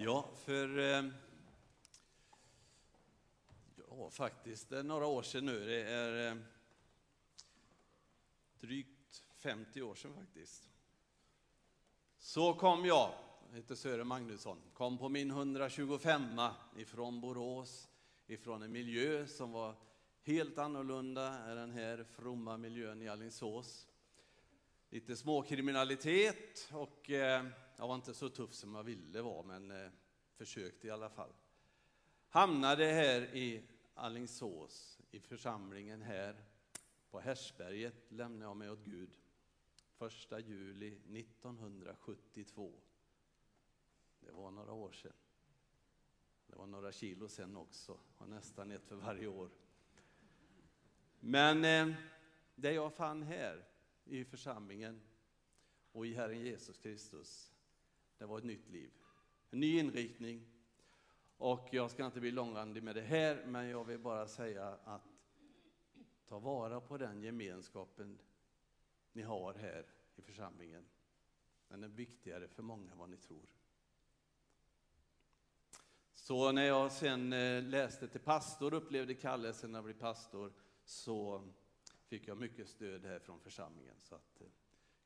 Ja, för eh, ja, faktiskt det är några år sedan nu. Det är eh, drygt 50 år sedan faktiskt. Så kom jag, jag heter Sören Magnusson, kom på min 125 ifrån Borås, ifrån en miljö som var helt annorlunda än den här fromma miljön i Alingsås. Lite småkriminalitet och eh, jag var inte så tuff som jag ville vara, men eh, försökte i alla fall. Hamnade här i Alingsås, i församlingen här. På Härsberget lämnade jag mig åt Gud. 1 juli 1972. Det var några år sedan. Det var några kilo sen också, och nästan ett för varje år. Men eh, det jag fann här i församlingen och i Herren Jesus Kristus, det var ett nytt liv. En ny inriktning. Och jag ska inte bli långrandig med det här, men jag vill bara säga att ta vara på den gemenskapen ni har här i församlingen. Den är viktigare för många än vad ni tror. Så när jag sen eh, läste till pastor, upplevde kallelsen att bli pastor, så fick jag mycket stöd här från församlingen. Så att eh,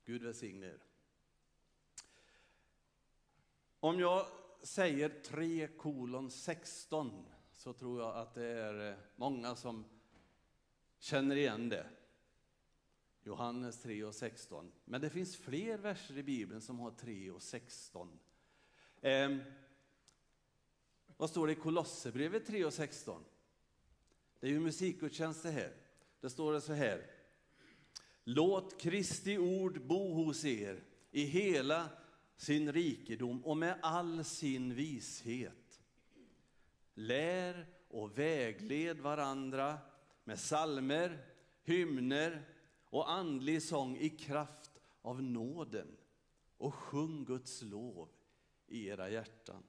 Gud välsigne er. Om jag säger 3 kolon 16 så tror jag att det är eh, många som känner igen det. Johannes 3 och 16. Men det finns fler verser i Bibeln som har 3 och 16. Eh, vad står det i Kolosserbrevet 3 och 16? Det är ju musikgudstjänst det här. Det står det så här. Låt Kristi ord bo hos er i hela sin rikedom och med all sin vishet. Lär och vägled varandra med salmer, hymner och andlig sång i kraft av nåden och sjung Guds lov i era hjärtan.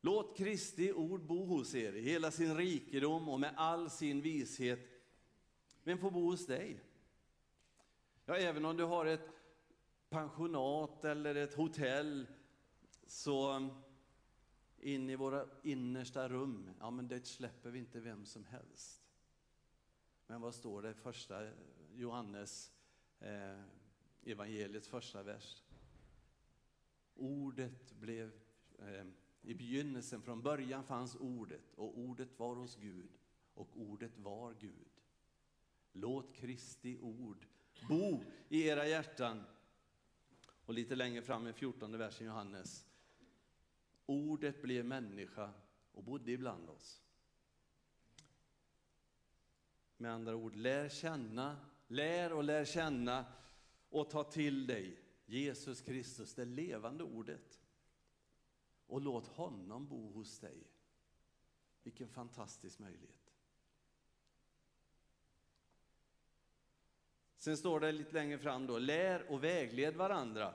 Låt Kristi ord bo hos er i hela sin rikedom och med all sin vishet. Vem får bo hos dig? Ja, även om du har ett pensionat eller ett hotell, så in i våra innersta rum, ja men det släpper vi inte vem som helst. Men vad står det i första Johannes eh, evangeliets första vers? Ordet blev, eh, i begynnelsen, från början fanns ordet och ordet var hos Gud och ordet var Gud. Låt Kristi ord bo i era hjärtan och lite längre fram i 14 versen Johannes. Ordet blev människa och bodde ibland oss. Med andra ord, lär känna, lär och lär känna och ta till dig Jesus Kristus, det levande ordet. Och låt honom bo hos dig. Vilken fantastisk möjlighet. Sen står det lite längre fram då, lär och vägled varandra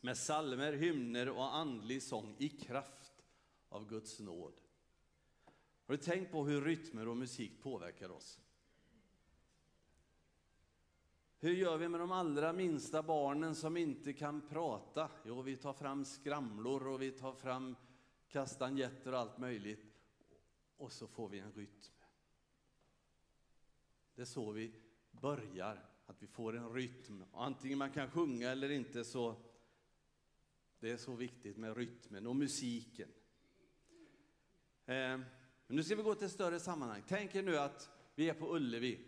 med salmer, hymner och andlig sång i kraft av Guds nåd. Har du tänkt på hur rytmer och musik påverkar oss? Hur gör vi med de allra minsta barnen som inte kan prata? Jo, vi tar fram skramlor och vi tar fram kastanjetter och allt möjligt. Och så får vi en rytm. Det är så vi börjar, att vi får en rytm. Antingen man kan sjunga eller inte så det är så viktigt med rytmen och musiken. Eh, nu ska vi gå till ett större sammanhang. Tänk er nu att vi är på Ullevi.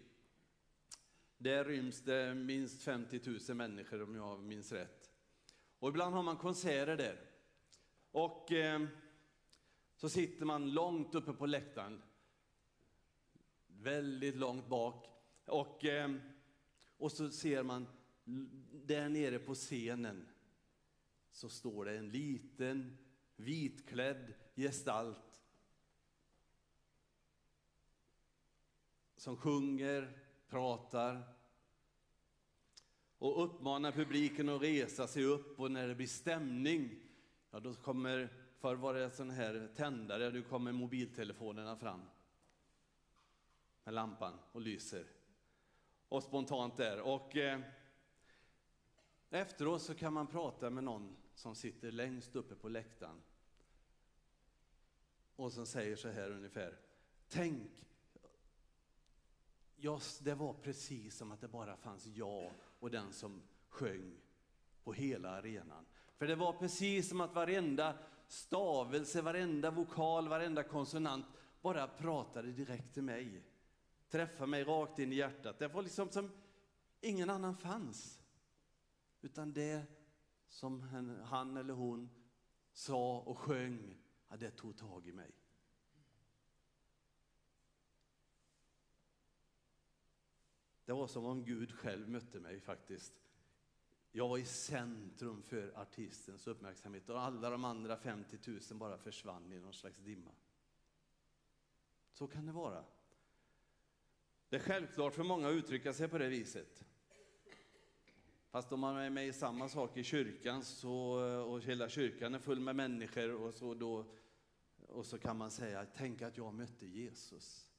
Där ryms det minst 50 000 människor om jag minns rätt. Och ibland har man konserter där. Och eh, så sitter man långt uppe på läktaren. Väldigt långt bak. Och, ehm, och så ser man där nere på scenen så står det en liten vitklädd gestalt som sjunger, pratar och uppmanar publiken att resa sig upp och när det blir stämning, ja då kommer, förr var det sån här tändare, nu kommer mobiltelefonerna fram med lampan och lyser. Och spontant där. Och eh, Efteråt så kan man prata med någon som sitter längst uppe på läktaren och som säger så här ungefär. Tänk, just det var precis som att det bara fanns jag och den som sjöng på hela arenan. För det var precis som att varenda stavelse, varenda vokal, varenda konsonant bara pratade direkt till mig träffa mig rakt in i hjärtat. Det var liksom som ingen annan fanns. Utan det som han eller hon sa och sjöng, ja, det tog tag i mig. Det var som om Gud själv mötte mig faktiskt. Jag var i centrum för artistens uppmärksamhet och alla de andra 50 000 bara försvann i någon slags dimma. Så kan det vara. Det är självklart för många att uttrycka sig på det viset. Fast om man är med i samma sak i kyrkan så, och hela kyrkan är full med människor och så, då, och så kan man säga, tänk att jag mötte Jesus.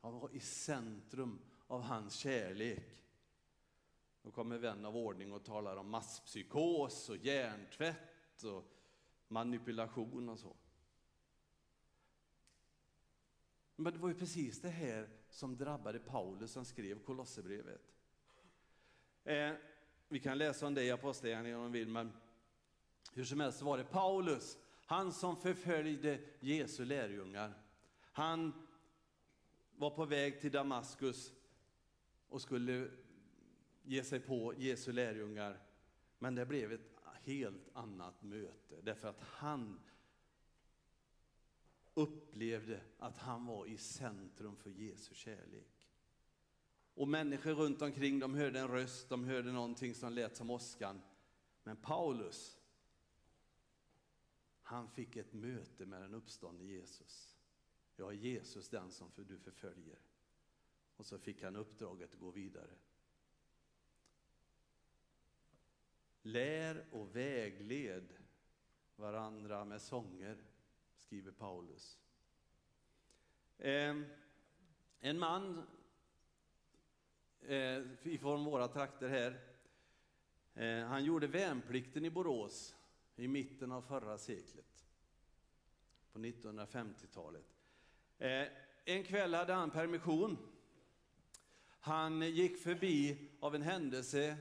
Jag var i centrum av hans kärlek. Då kommer vän av ordning och talar om masspsykos och hjärntvätt och manipulation och så. Men det var ju precis det här som drabbade Paulus som skrev Kolosserbrevet. Eh, vi kan läsa om det i Apostlagärningarna om vi vill, men hur som helst var det Paulus, han som förföljde Jesu lärjungar. Han var på väg till Damaskus och skulle ge sig på Jesu lärjungar. Men det blev ett helt annat möte därför att han upplevde att han var i centrum för Jesu kärlek. Och människor runt omkring de hörde en röst, de hörde någonting som lät som åskan. Men Paulus, han fick ett möte med den uppståndne Jesus. Jag är Jesus den som du förföljer. Och så fick han uppdraget att gå vidare. Lär och vägled varandra med sånger, skriver Paulus. Ehm, en man eh, ifrån våra trakter här, eh, han gjorde värnplikten i Borås i mitten av förra seklet, på 1950-talet. Eh, en kväll hade han permission. Han gick förbi av en händelse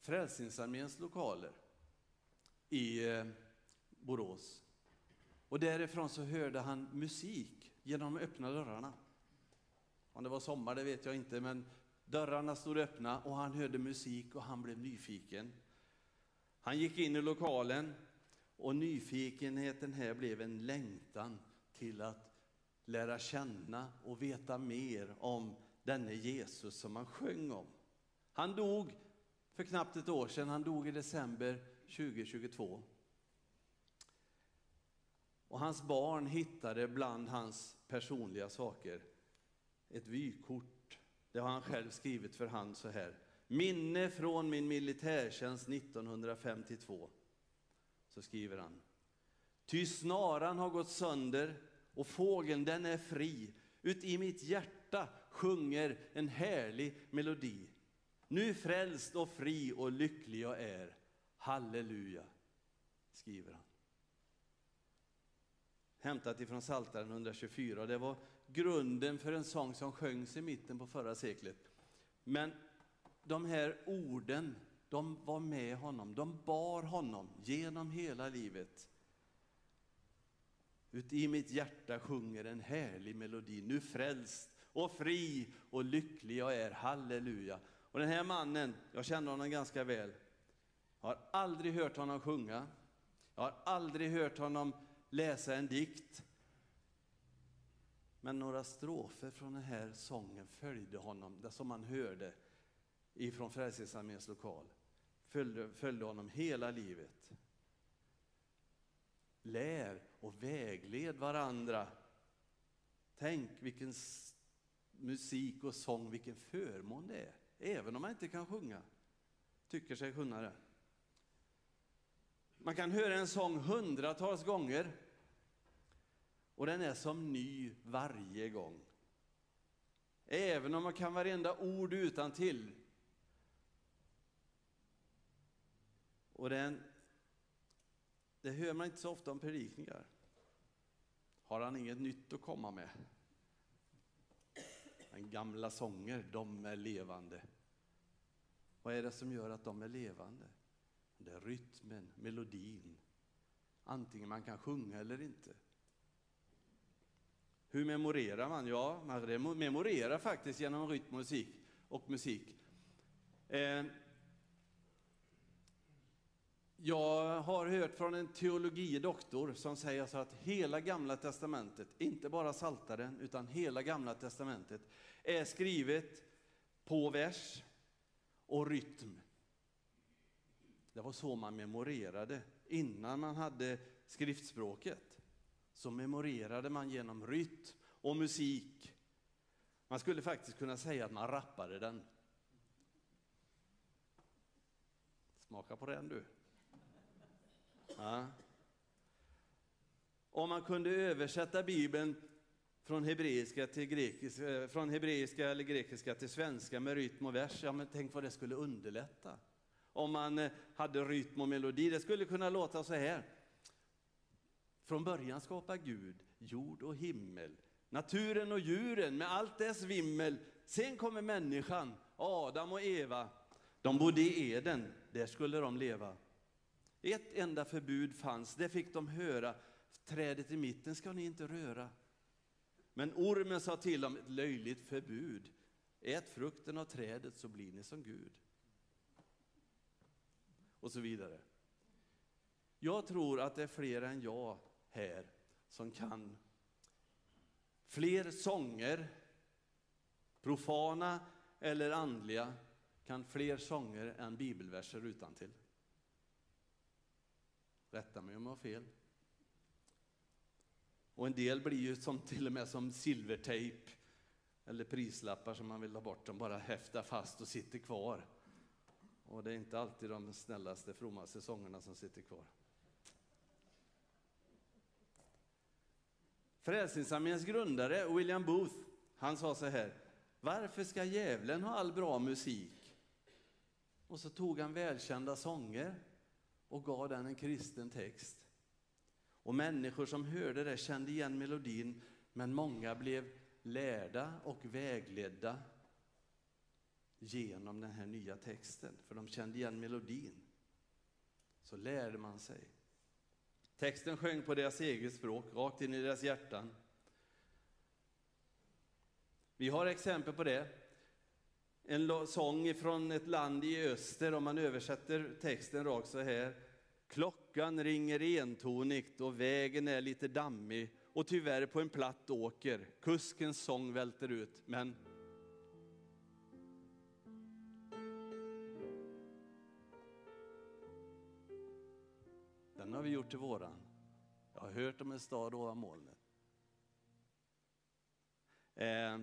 Frälsningsarméns lokaler i Borås. Och därifrån så hörde han musik genom de öppna dörrarna. Om det var sommar, det vet jag inte, men dörrarna stod öppna och han hörde musik och han blev nyfiken. Han gick in i lokalen och nyfikenheten här blev en längtan till att lära känna och veta mer om denne Jesus som han sjöng om. Han dog för knappt ett år sedan. Han dog i december 2022. Och hans barn hittade bland hans personliga saker ett vykort. Det har han själv skrivit för hand så här. Minne från min militärtjänst 1952. Så skriver han. Ty snaran har gått sönder och fågeln den är fri. Ut i mitt hjärta sjunger en härlig melodi. Nu frälst och fri och lycklig jag är. Halleluja, skriver han. Hämtat ifrån Psaltaren 124. Det var grunden för en sång som sjöngs i mitten på förra seklet. Men de här orden, de var med honom, de bar honom genom hela livet. Ut i mitt hjärta sjunger en härlig melodi, nu frälst och fri och lycklig jag är, halleluja. Och den här mannen, jag känner honom ganska väl. Jag har aldrig hört honom sjunga. Jag har aldrig hört honom läsa en dikt. Men några strofer från den här sången följde honom, det som han hörde ifrån Frälsningsarméns lokal. Följde, följde honom hela livet. Lär och vägled varandra. Tänk vilken musik och sång, vilken förmån det är. Även om man inte kan sjunga, tycker sig kunna det. Man kan höra en sång hundratals gånger och den är som ny varje gång. Även om man kan varenda ord utan till Och den, det hör man inte så ofta om predikningar. Har han inget nytt att komma med? Men gamla sånger, de är levande. Vad är det som gör att de är levande? Det är rytmen, melodin. Antingen man kan sjunga eller inte. Hur memorerar man? Ja, man memorerar faktiskt genom rytm musik och musik. Eh, jag har hört från en teologidoktor som säger så att hela gamla testamentet, inte bara saltaren utan hela gamla testamentet, är skrivet på vers och rytm. Det var så man memorerade. Innan man hade skriftspråket så memorerade man genom rytm och musik. Man skulle faktiskt kunna säga att man rappade den. Smaka på den du. Ja. Om man kunde översätta Bibeln från hebreiska, till grekiska, eh, från hebreiska eller grekiska till svenska med rytm och vers, ja men tänk vad det skulle underlätta. Om man eh, hade rytm och melodi, det skulle kunna låta så här. Från början skapar Gud jord och himmel, naturen och djuren med allt dess vimmel. Sen kommer människan, Adam och Eva. De bodde i Eden, där skulle de leva. Ett enda förbud fanns, det fick de höra. Trädet i mitten ska ni inte röra. Men ormen sa till dem, ett löjligt förbud. Ät frukten av trädet så blir ni som Gud. Och så vidare. Jag tror att det är fler än jag här som kan fler sånger, profana eller andliga, kan fler sånger än bibelverser utan till. Rätta mig om jag har fel. Och en del blir ju som, till och med som silvertejp eller prislappar som man vill ha bort, de bara häftar fast och sitter kvar. Och det är inte alltid de snällaste, frommaste sångerna som sitter kvar. Frälsningsarméns grundare William Booth, han sa så här, varför ska djävulen ha all bra musik? Och så tog han välkända sånger och gav den en kristen text. Och människor som hörde det kände igen melodin, men många blev lärda och vägledda genom den här nya texten, för de kände igen melodin. Så lärde man sig. Texten sjöng på deras eget språk, rakt in i deras hjärtan. Vi har exempel på det. En sång från ett land i öster, om man översätter texten rakt så här. Klockan ringer entonigt och vägen är lite dammig och tyvärr på en platt åker. Kuskens sång välter ut, men Den har vi gjort till våran. Jag har hört om en stad ovan molnet. Eh,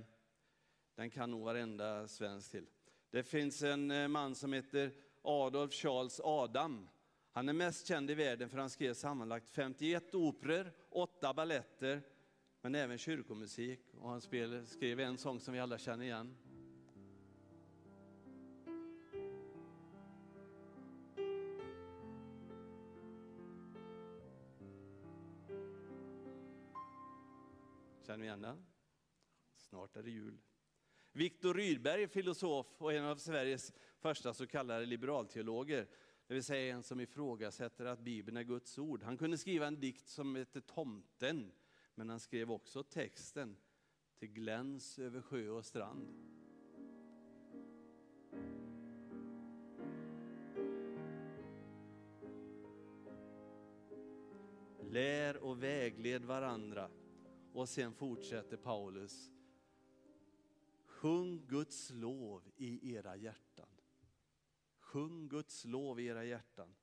den kan nog varenda svensk till. Det finns en eh, man som heter Adolf Charles Adam. Han är mest känd i världen för han skrev sammanlagt 51 operor, 8 balletter, men även kyrkomusik. Och han skrev en sång som vi alla känner igen. Känner vi igen den? Snart är det jul. Viktor Rydberg, filosof och en av Sveriges första så kallade liberalteologer, det vill säga en som ifrågasätter att Bibeln är Guds ord. Han kunde skriva en dikt som heter Tomten, men han skrev också texten till gläns över sjö och strand. Lär och vägled varandra och sen fortsätter Paulus. Sjung Guds lov i era hjärtan. Sjung Guds lov i era hjärtan.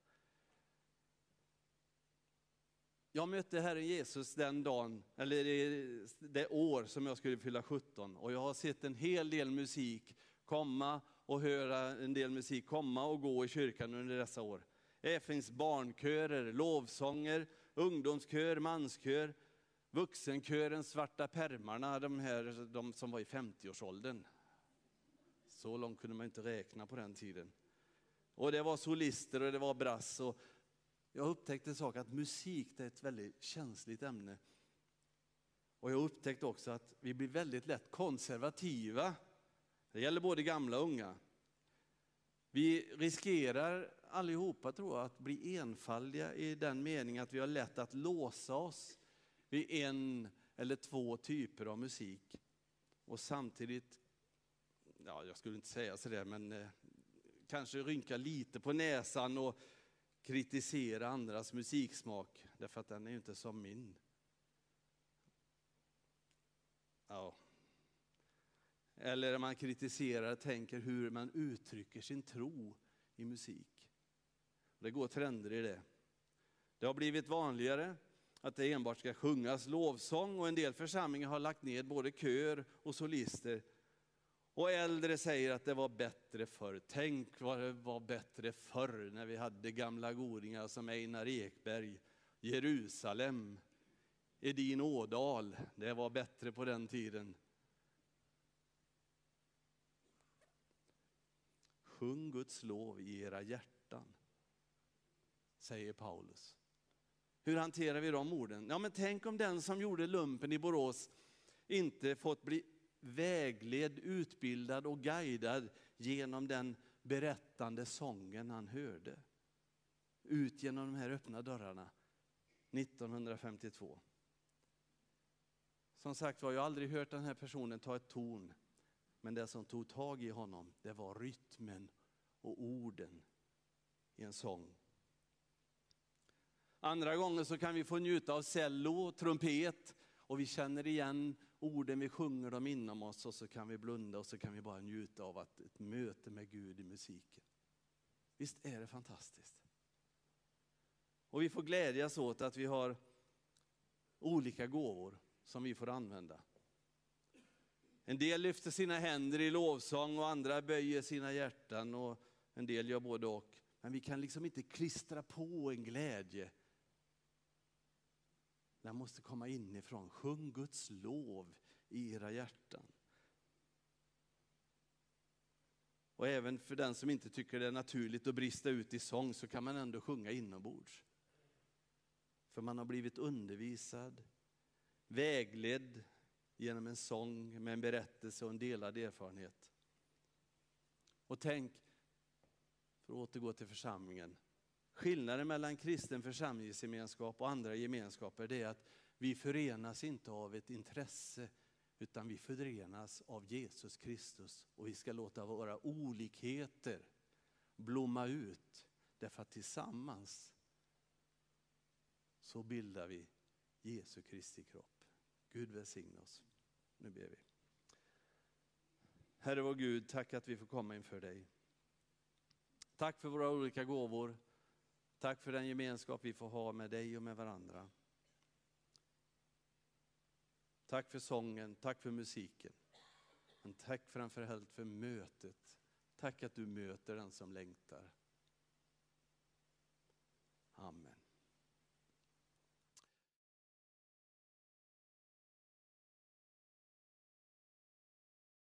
Jag mötte Herren Jesus den dagen, eller det år som jag skulle fylla 17 och jag har sett en hel del musik komma och höra en del musik komma och gå i kyrkan under dessa år. Det finns barnkörer, lovsånger, ungdomskör, manskör, Vuxenkören Svarta pärmarna, de, här, de som var i 50-årsåldern. Så långt kunde man inte räkna på den tiden. Och det var solister och det var brass. Och jag upptäckte en sak, att musik är ett väldigt känsligt ämne. Och jag upptäckte också att vi blir väldigt lätt konservativa. Det gäller både gamla och unga. Vi riskerar allihopa tror jag att bli enfaldiga i den meningen att vi har lätt att låsa oss i en eller två typer av musik. Och samtidigt, ja jag skulle inte säga sådär, men eh, kanske rynka lite på näsan och kritisera andras musiksmak, därför att den är ju inte som min. Ja. Eller man kritiserar och tänker hur man uttrycker sin tro i musik. Det går trender i det. Det har blivit vanligare att det enbart ska sjungas lovsång och en del församlingar har lagt ned både kör och solister. Och äldre säger att det var bättre förr. Tänk vad det var bättre förr när vi hade gamla godingar som Einar Ekberg, Jerusalem, Edin Ådal. Det var bättre på den tiden. Sjung Guds lov i era hjärtan, säger Paulus. Hur hanterar vi de orden? Ja, men tänk om den som gjorde lumpen i Borås inte fått bli vägledd, utbildad och guidad genom den berättande sången han hörde. Ut genom de här öppna dörrarna 1952. Som sagt var, jag har aldrig hört den här personen ta ett ton. Men det som tog tag i honom, det var rytmen och orden i en sång. Andra gånger så kan vi få njuta av cello, trumpet och vi känner igen orden, vi sjunger dem inom oss och så kan vi blunda och så kan vi bara njuta av att ett möte med Gud i musiken. Visst är det fantastiskt? Och vi får glädjas åt att vi har olika gåvor som vi får använda. En del lyfter sina händer i lovsång och andra böjer sina hjärtan och en del gör både och. Men vi kan liksom inte klistra på en glädje. Den måste komma inifrån. Sjung Guds lov i era hjärtan. Och även för den som inte tycker det är naturligt att brista ut i sång så kan man ändå sjunga inombords. För man har blivit undervisad, vägledd genom en sång med en berättelse och en delad erfarenhet. Och tänk, för att återgå till församlingen, skillnaden mellan kristen församlingsgemenskap och andra gemenskaper det är att vi förenas inte av ett intresse utan vi förenas av Jesus Kristus och vi ska låta våra olikheter blomma ut därför att tillsammans så bildar vi Jesu Kristi kropp. Gud välsigne oss. Nu ber vi. Herre vår Gud, tack att vi får komma inför dig. Tack för våra olika gåvor. Tack för den gemenskap vi får ha med dig och med varandra. Tack för sången, tack för musiken. Men tack framförallt för mötet. Tack att du möter den som längtar. Amen.